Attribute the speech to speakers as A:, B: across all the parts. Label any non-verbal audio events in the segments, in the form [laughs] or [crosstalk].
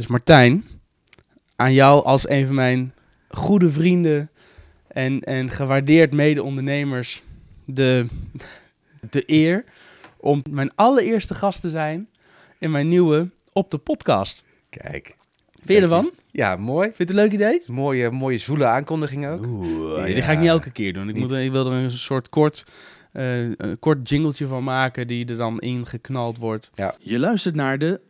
A: Dus Martijn, aan jou als een van mijn goede vrienden en, en gewaardeerd mede-ondernemers de, de eer om mijn allereerste gast te zijn in mijn nieuwe Op de Podcast.
B: Kijk.
A: Vind je ervan?
B: Ja, mooi.
A: Vind je het een leuk idee?
B: Mooie, mooie zwoele aankondiging ook.
A: Oeh,
B: Ja.
A: die ga ik niet elke keer doen. Ik,
B: Niet.
A: moet, ik wil er een soort kort, eh, een kort jingletje van maken die er dan ingeknald wordt.
B: Ja.
A: Je luistert naar de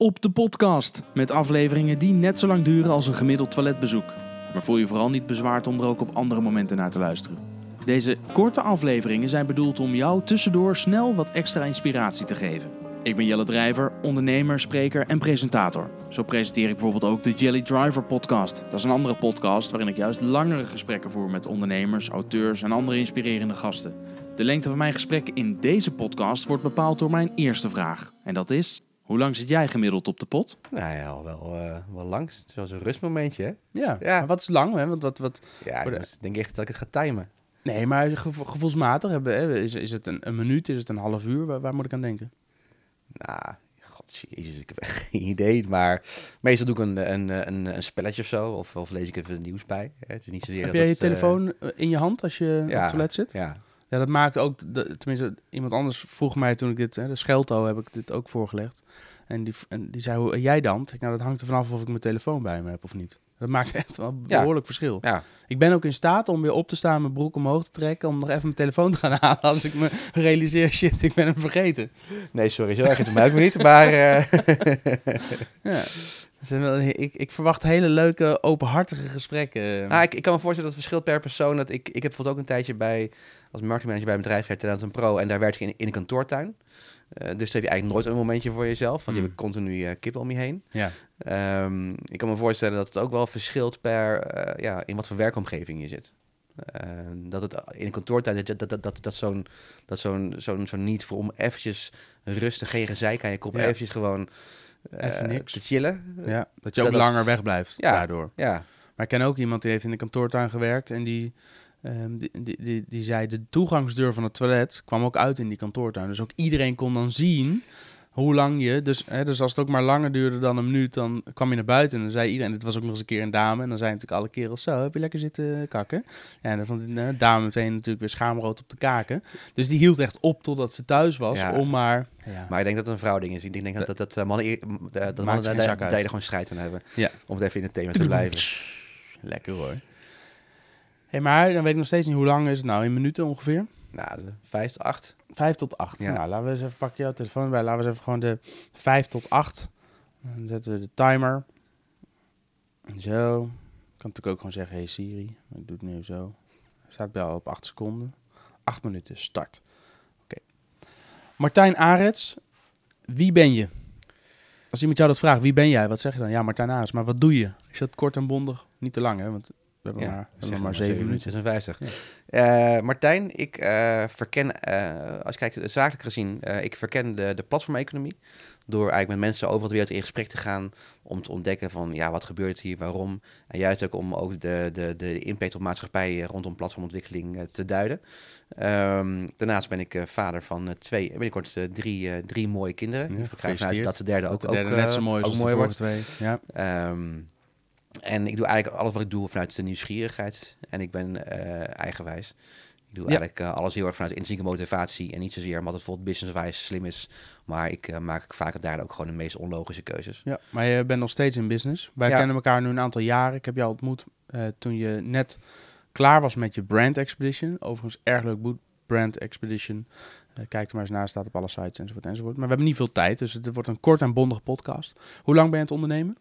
A: Op de Podcast. Met afleveringen die net zo lang duren als een gemiddeld toiletbezoek. Maar voel je vooral niet bezwaard om er ook op andere momenten naar te luisteren. Deze korte afleveringen zijn bedoeld om jou tussendoor snel wat extra inspiratie te geven. Ik ben Jelle Drijver, ondernemer, spreker en presentator. Zo presenteer ik bijvoorbeeld ook de Jelly Driver podcast. Dat is een andere podcast waarin ik juist langere gesprekken voer met ondernemers, auteurs en andere inspirerende gasten. De lengte van mijn gesprekken in deze podcast wordt bepaald door mijn eerste vraag. En dat is, hoe lang zit jij gemiddeld op de pot?
B: Nou ja, al wel, eh, wel lang. Zoals een rustmomentje, hè?
A: Ja,
B: Ja.
A: maar wat is lang? Hè? Want wat, wat...
B: Ja,
A: de-
B: ik denk echt dat ik het ga timen.
A: Nee, maar gevo- gevoelsmatig hebben, hè, is, is het een, een minuut, is het een half uur? Waar, waar moet ik aan denken?
B: Nou, god, jezus, ik heb echt [laughs] geen idee. Maar meestal doe ik een, een, een, een spelletje of zo. Of, of lees ik even het nieuws bij. Het is niet zozeer
A: Heb
B: dat
A: jij je
B: eh,
A: telefoon eh, in je hand als je op
B: ja.
A: het toilet zit?
B: ja,
A: Ja, dat maakt ook, de, tenminste, iemand anders vroeg mij toen ik dit, hè, de Schelto heb ik dit ook voorgelegd. En die, en die zei, hoe jij dan? Ik nou, dat hangt er vanaf of ik mijn telefoon bij me heb of niet. Dat maakt [laughs] echt wel een
B: Ja.
A: behoorlijk verschil.
B: ja.
A: Ik ben ook in staat om weer op te staan, mijn broek omhoog te trekken, om nog even mijn telefoon te gaan [laughs] halen als ik me realiseer, shit, ik ben hem vergeten.
B: Nee, sorry, zo erg is het mij ook niet. Maar eh, [laughs]
A: Ja. Ik, ik verwacht hele leuke, openhartige gesprekken.
B: nou, ik, ik kan me voorstellen dat het verschilt per persoon. Dat ik, ik heb bijvoorbeeld ook een tijdje bij, als marketingmanager bij een bedrijf Talent een Pro. En daar werk ik in, in een kantoortuin. Eh, dus dan heb je eigenlijk nooit een momentje voor jezelf. Want je
A: Mm.
B: hebt continu eh kippen om je heen.
A: ja.
B: Ehm, ik kan me voorstellen dat het ook wel verschilt per eh, ja, in wat voor werkomgeving je zit. Ehm, dat het in een kantoortijd dat, dat, dat, dat, dat zo'n dat zo'n zo'n zo'n niet voor om eventjes rustig geen gezeik aan je kop
A: Ja.
B: eventjes gewoon
A: Even niks.
B: te chillen.
A: ja, dat je ook
B: dat-
A: langer wegblijft
B: Ja.
A: daardoor.
B: Ja,
A: Maar ik ken ook iemand die heeft in de kantoortuin gewerkt en die, ehm, die, die, die, die zei de toegangsdeur van het toilet kwam ook uit in die kantoortuin. Dus ook iedereen kon dan zien hoe lang je, dus, hè, dus als het ook maar langer duurde dan een minuut, dan kwam je naar buiten en dan zei iedereen, dit was ook nog eens een keer een dame, en dan zei natuurlijk alle kerels zo, heb je lekker zitten kakken? Ja, en dan vond de dame meteen natuurlijk weer schaamrood op de kaken. Dus die hield echt op totdat ze thuis was,
B: Ja.
A: om maar... Ja.
B: maar ik denk dat het een vrouwding is. Ik denk dat, dat, dat eh, mannen, eer- m- eh, dat mannen daar, gewoon strijd aan hebben.
A: Ja.
B: Om het even in het thema te blijven.
A: Lekker hoor. Hey, maar dan weet ik nog steeds niet hoe lang is het nou, in minuten ongeveer?
B: Nou, vijf tot acht.
A: 5 tot 8.
B: Ja.
A: Nou, laten we eens even pakken jouw telefoon bij. Laten we eens even gewoon de 5 tot 8. Dan zetten we de timer. En zo. Ik kan natuurlijk ook gewoon zeggen, hey Siri. Ik doe het nu zo. Staat bij al op 8 seconden. 8 minuten, start. Oké. Martijn Arets, wie ben je? Als iemand jou dat vraagt, wie ben jij? Wat zeg je dan? Ja, Martijn Arets, maar wat doe je? Is dat kort en bondig? Niet te lang, hè? Want hebben maar, we hebben
B: zeg
A: maar 7 minuten.
B: 56. Eh, Martijn, ik eh, verken, eh, als je kijkt zakelijk gezien, ik verken de, de platformeconomie. Door eigenlijk met mensen over de wereld in gesprek te gaan. Om te ontdekken van, ja, wat gebeurt hier, waarom. En juist ook om ook de, de, de impact op maatschappij rondom platformontwikkeling te duiden. Ehm, daarnaast ben ik vader van twee, binnenkort drie, drie mooie kinderen.
A: Ja,
B: ik ga dat de derde ook,
A: de derde
B: ook,
A: net zo mooi
B: ook
A: als de
B: mooi
A: vorige
B: wordt.
A: twee. Ja.
B: Ehm, en ik doe eigenlijk alles wat ik doe vanuit de nieuwsgierigheid. En ik ben eh, eigenwijs. Ik doe
A: Ja.
B: eigenlijk eh, alles heel erg vanuit intrinsieke motivatie. En niet zozeer omdat het bijvoorbeeld business-wise slim is. Maar ik eh, maak vaak daar ook gewoon de meest onlogische keuzes.
A: Ja, maar je bent nog steeds in business. Wij
B: Ja.
A: kennen elkaar nu een aantal jaren. Ik heb jou ontmoet toen je net klaar was met je Brand Expedition. Overigens erg leuk boek, Brand Expedition. Kijk er maar eens naar, staat op alle sites enzovoort enzovoort. Maar we hebben niet veel tijd, dus het wordt een kort en bondige podcast. Hoe lang ben je aan het ondernemen?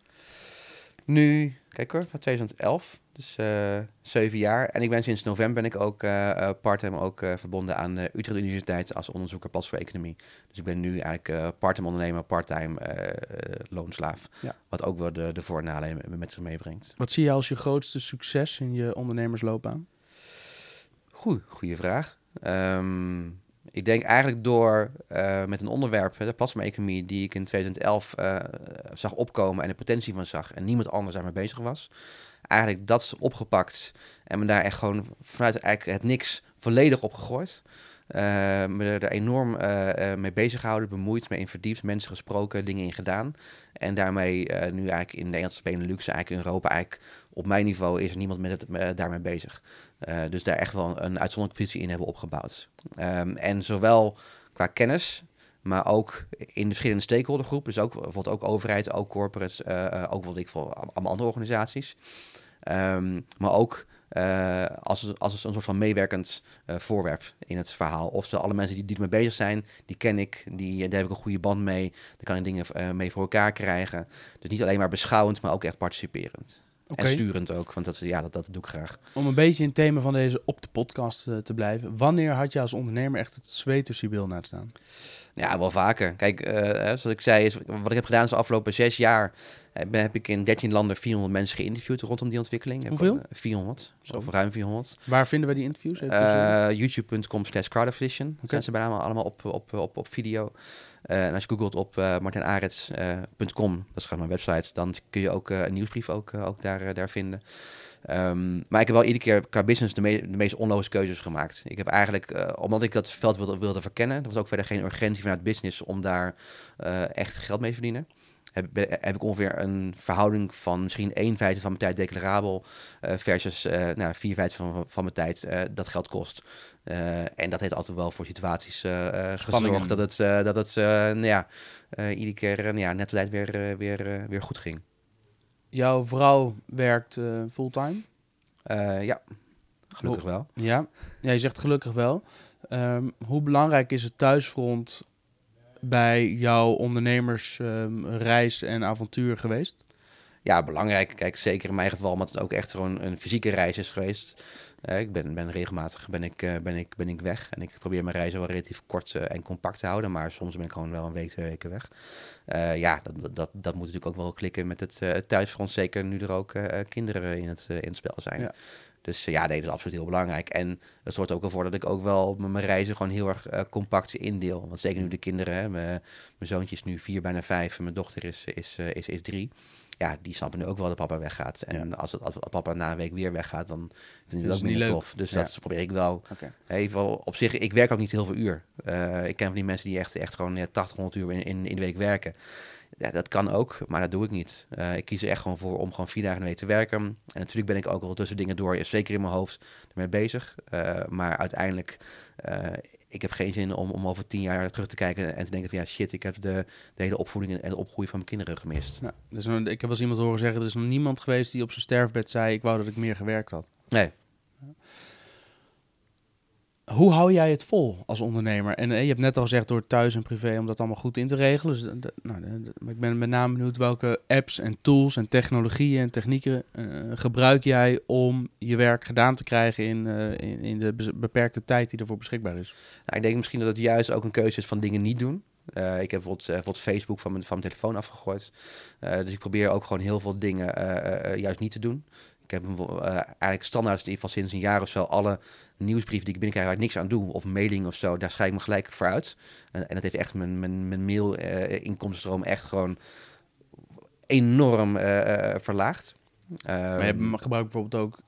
B: Nu, kijk hoor, van 2011. Dus eh, zeven jaar. En ik ben sinds november ben ik ook eh eh, parttime ook verbonden aan de Utrecht Universiteit als onderzoeker pas voor economie. Dus ik ben nu eigenlijk parttime ondernemer, parttime loonslaaf.
A: Ja.
B: Wat ook wel de, de voor- en nadelen met- met zich meebrengt.
A: Wat zie je als je grootste succes in je ondernemersloopbaan?
B: Goed, goede vraag. Ehm, ik denk eigenlijk door eh, met een onderwerp, de plasma-economie, die ik in 2011 eh, zag opkomen en de potentie van zag en niemand anders daarmee bezig was. Eigenlijk dat opgepakt en me daar echt gewoon vanuit eigenlijk het niks volledig op gegooid. Eh, me er enorm eh, eh, mee bezig gehouden, bemoeid, mee in verdiept, mensen gesproken, dingen in gedaan. En daarmee nu eigenlijk in Nederland, Benelux, eigenlijk in Europa, eigenlijk op mijn niveau is er niemand met het, daarmee bezig. Dus daar echt wel een uitzonderlijke positie in hebben opgebouwd. Ehm, en zowel qua kennis, maar ook in de verschillende stakeholdergroepen. Dus ook bijvoorbeeld ook overheid, ook corporates, ook wat ik voor allemaal andere organisaties. Ehm, maar ook eh, als, als een soort van meewerkend eh, voorwerp in het verhaal. Of alle mensen die, die ermee bezig zijn, die ken ik, die, daar heb ik een goede band mee. Daar kan ik dingen eh, mee voor elkaar krijgen. Dus niet alleen maar beschouwend, maar ook echt participerend. En sturend ook, want dat, ja, dat, dat doe ik graag.
A: Om een beetje in het thema van deze op de podcast eh, te blijven. Wanneer had je als ondernemer echt het zweet tussen je bil na te staan?
B: Ja, wel vaker. Kijk, eh, zoals ik zei, is, wat ik heb gedaan is de afgelopen zes jaar... Heb, heb ik in 13 landen 400 mensen geïnterviewd rondom die ontwikkeling.
A: Hoeveel?
B: ik, eh, 400,
A: Zo.
B: of ruim 400.
A: Waar vinden we die interviews?
B: Eh, YouTube.com slash crowdacquisition.
A: Oké.
B: Zijn ze bijna allemaal, allemaal op, op, op, op video. Eh, en als je googelt op uh, martinarets.com, dat is gewoon mijn website, dan kun je ook eh, een nieuwsbrief ook, eh, ook daar, eh, daar vinden. Ehm, maar ik heb wel iedere keer qua business de, me- de meest onlogische keuzes gemaakt. Ik heb eigenlijk, eh, omdat ik dat veld wilde, wilde verkennen, er was ook verder geen urgentie vanuit business om daar eh, echt geld mee te verdienen. Heb, ik ongeveer een verhouding van misschien één vijfde van mijn tijd declarabel eh, versus eh nou, vier vijfde van, van mijn tijd eh, dat geld kost. En dat heeft altijd wel voor situaties gezorgd dat het, dat het nou ja, iedere keer nou ja, net tijd weer, weer, weer goed ging.
A: Jouw vrouw werkt fulltime?
B: Ja, gelukkig wel.
A: Ja. ja, je zegt gelukkig wel. Ehm, hoe belangrijk is het thuisfront bij jouw ondernemersreis en avontuur geweest?
B: Ja, belangrijk. Kijk, zeker in mijn geval, omdat het ook echt gewoon een fysieke reis is geweest. Eh, ik ben, ben regelmatig ben ik, eh, ben ik, ben ik weg. En ik probeer mijn reizen wel relatief kort eh, en compact te houden. Maar soms ben ik gewoon wel een week, twee weken weg. Ja, dat, dat, dat moet natuurlijk ook wel klikken met het thuisfront. Zeker nu er ook kinderen in het, in het spel zijn.
A: Ja.
B: Dus eh, ja, nee, dat is absoluut heel belangrijk. En het zorgt ook ervoor dat ik ook wel mijn reizen gewoon heel erg eh, compact indeel. Want zeker nu de kinderen, hè, mijn, mijn zoontje is nu vier, bijna vijf. En mijn dochter is, is, eh, is, is drie. Ja, die snappen nu ook wel dat papa weggaat. En als, het, als papa na een week weer weggaat, dan
A: Is
B: ze het ook
A: niet leuk.
B: tof. Dus
A: Ja.
B: dat probeer ik wel. Even op zich, ik werk ook niet heel veel uur. Ik ken van die mensen die echt, echt gewoon ja, 80, 100 uur in, in, in de week werken. Ja, dat kan ook, maar dat doe ik niet. Eh, ik kies er echt gewoon voor om gewoon vier dagen in week te werken. En natuurlijk ben ik ook wel tussen dingen door, zeker in mijn hoofd, ermee bezig. Eh, maar uiteindelijk, eh, ik heb geen zin om, om over tien jaar terug te kijken en te denken van ja shit, ik heb de, de hele opvoeding en de opgroei van mijn kinderen gemist.
A: Nou, dus ik heb wel eens iemand horen zeggen, er is nog niemand geweest die op zijn sterfbed zei, ik wou dat ik meer gewerkt had.
B: Nee,
A: Hoe hou jij het vol als ondernemer? En eh, je hebt net al gezegd door thuis en privé om dat allemaal goed in te regelen. Dus, eh, nou, ik ben met name benieuwd welke apps en tools en technologieën en technieken eh, gebruik jij om je werk gedaan te krijgen in, in, in de be- beperkte tijd die ervoor beschikbaar is.
B: Nou, ik denk misschien dat het juist ook een keuze is van dingen niet doen. Ik heb bijvoorbeeld, bijvoorbeeld Facebook van mijn, van mijn telefoon afgegooid. Dus ik probeer ook gewoon heel veel dingen juist niet te doen. Ik heb eh, eigenlijk standaard in ieder geval sinds een jaar of zo alle nieuwsbrieven die ik binnenkrijg waar ik niks aan doe. Of mailing of zo, daar schrijf ik me gelijk voor uit. En, en dat heeft echt mijn, mijn, mijn mail eh, echt gewoon enorm eh, verlaagd.
A: maar je
B: Ehm,
A: gebruikt bijvoorbeeld ook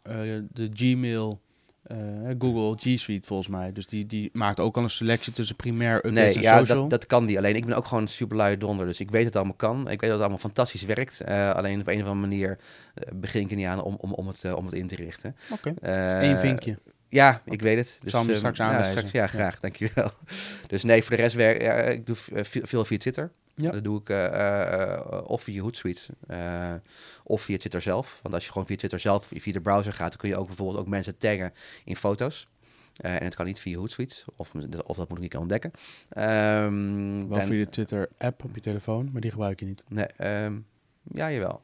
A: de Gmail, eh, Google G Suite volgens mij. Dus die, die maakt ook al een selectie tussen primair, updates
B: Nee,
A: en
B: ja,
A: social.
B: dat, dat kan die. Alleen ik ben ook gewoon super lui donder. Dus ik weet dat het allemaal kan. Ik weet dat het allemaal fantastisch werkt. Eh, alleen op een of andere manier eh, begin ik er niet aan om, om, om, het, om het in te richten.
A: Oké, Eén vinkje.
B: Ja, ik weet het. Dus,
A: Zal
B: ehm,
A: straks
B: ja,
A: aanwijzen.
B: straks, ja,
A: Ja.
B: graag. Dankjewel. Dus nee, voor de rest werk ja, ik doe v- veel, via Twitter.
A: Ja.
B: Dat doe ik eh, eh, of via Hootsuite of via Twitter zelf. Want als je gewoon via Twitter zelf via de browser gaat, dan kun je ook bijvoorbeeld ook mensen taggen in foto's. Eh, en het kan niet via Hootsuite, of, of dat moet ik niet kunnen ontdekken. Ehm,
A: Wel
B: dan-
A: via de Twitter-app op je telefoon, maar die gebruik je niet.
B: Nee, ehm, ja, jawel.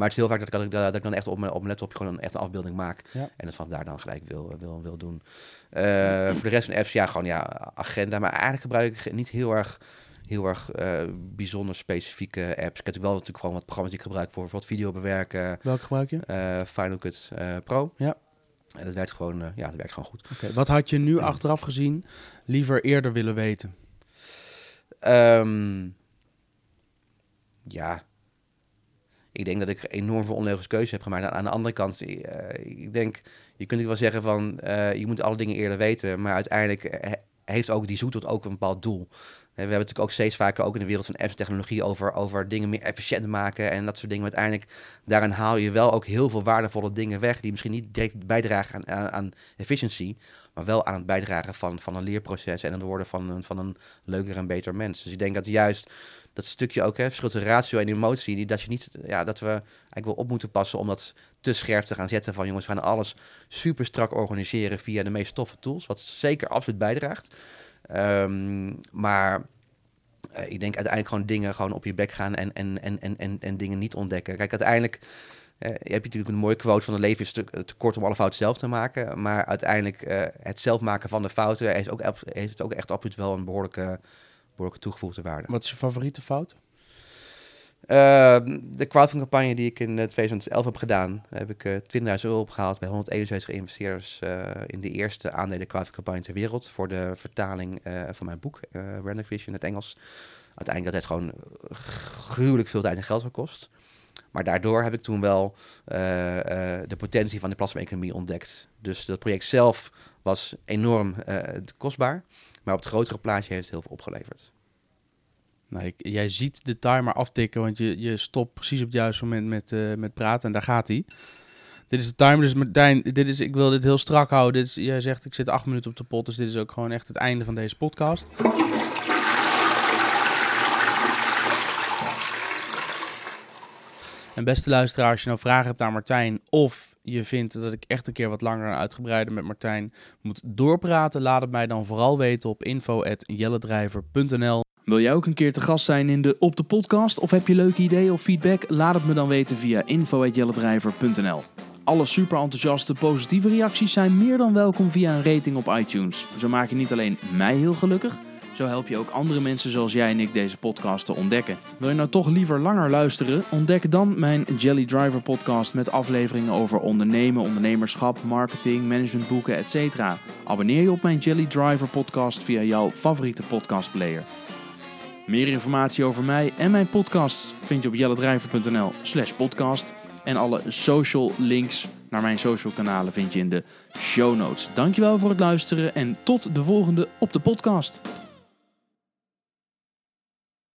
B: Maar het is heel vaak dat ik, dat ik dan echt op mijn, op mijn laptop gewoon een echte afbeelding maak.
A: Ja.
B: En dat vandaar dan gelijk wil, wil, wil doen. Eh, voor de rest van de apps, ja, gewoon ja, agenda. Maar eigenlijk gebruik ik niet heel erg, heel erg eh, bijzonder specifieke apps. Ik heb natuurlijk wel natuurlijk gewoon wat programma's die ik gebruik voor bijvoorbeeld video bewerken.
A: Welke gebruik je?
B: eh, Final Cut Pro.
A: Ja.
B: En dat werkt gewoon, ja, dat werkt gewoon goed.
A: Wat had je nu achteraf gezien liever eerder willen weten?
B: Ehm, ja. Ik denk dat ik enorm veel onlogische keuzes heb gemaakt. Aan de andere kant, eh, ik denk, je kunt wel zeggen van, eh, je moet alle dingen eerder weten, maar uiteindelijk eh, heeft ook die zoektocht ook een bepaald doel. We hebben natuurlijk ook steeds vaker ook in de wereld van apps en technologie over, over dingen meer efficiënt maken en dat soort dingen. Maar uiteindelijk, daarin haal je wel ook heel veel waardevolle dingen weg die misschien niet direct bijdragen aan, aan, efficiëntie, maar wel aan het bijdragen van, van een leerproces en het worden van een, van een leuker en beter mens. Dus ik denk dat juist dat stukje ook, hè, verschil tussen ratio en emotie, die, dat, je niet, ja, dat we eigenlijk wel op moeten passen om dat te scherp te gaan zetten van jongens, we gaan alles super strak organiseren via de meest toffe tools, wat zeker absoluut bijdraagt. Um, maar uh, ik denk uiteindelijk gewoon dingen gewoon op je bek gaan en, en, en, en, en, en dingen niet ontdekken. Kijk, uiteindelijk uh, je hebt natuurlijk een mooie quote van het leven is te, kort om alle fouten zelf te maken. Maar uiteindelijk uh, het zelf maken van de fouten heeft ook, heeft ook echt absoluut wel een behoorlijke, behoorlijke toegevoegde waarde.
A: Wat is je favoriete fout?
B: Uh, de crowdfunding-campagne die ik in 2011 heb gedaan, heb ik uh, 20.000 euro opgehaald bij 171 investeerders uh, in de eerste aandelen crowdfunding-campagne ter wereld voor de vertaling van mijn boek, Random Vision in het Engels. Uiteindelijk dat heeft gewoon gruwelijk veel tijd en geld gekost. Maar daardoor heb ik toen wel de potentie van de plasma-economie ontdekt. Dus dat project zelf was enorm kostbaar, maar op het grotere plaatje heeft het heel veel opgeleverd.
A: Nou, jij ziet de timer aftikken, want je, je stopt precies op het juiste moment met, uh, met praten en daar gaat hij. Dit is de timer, dus Martijn, dit is, ik wil dit heel strak houden. Dit jij zegt, ik zit acht minuten op de pot, dus dit is ook gewoon echt het einde van deze podcast. En beste luisteraar, als je nou vragen hebt aan Martijn of je vindt dat ik echt een keer wat langer en uitgebreider met Martijn moet doorpraten, laat het mij dan vooral weten op info.jellendrijver.nl. Wil jij ook een keer te gast zijn in de Op de Podcast? Of heb je leuke ideeën of feedback? Laat het me dan weten via info.jellendrijver.nl. Alle super enthousiaste positieve reacties zijn meer dan welkom via een rating op iTunes. Zo maak je niet alleen mij heel gelukkig, zo help je ook andere mensen zoals jij en ik deze podcast te ontdekken. Wil je nou toch liever langer luisteren? Ontdek dan mijn Jelly Driver podcast met afleveringen over ondernemen, ondernemerschap, marketing, managementboeken, etc. Abonneer je op mijn Jelly Driver podcast via jouw favoriete podcastplayer. Meer informatie over mij en mijn podcast vind je op jellendrijver.nl slash podcast. En alle social links naar mijn social kanalen vind je in de show notes. Dankjewel voor het luisteren en tot de volgende op de podcast.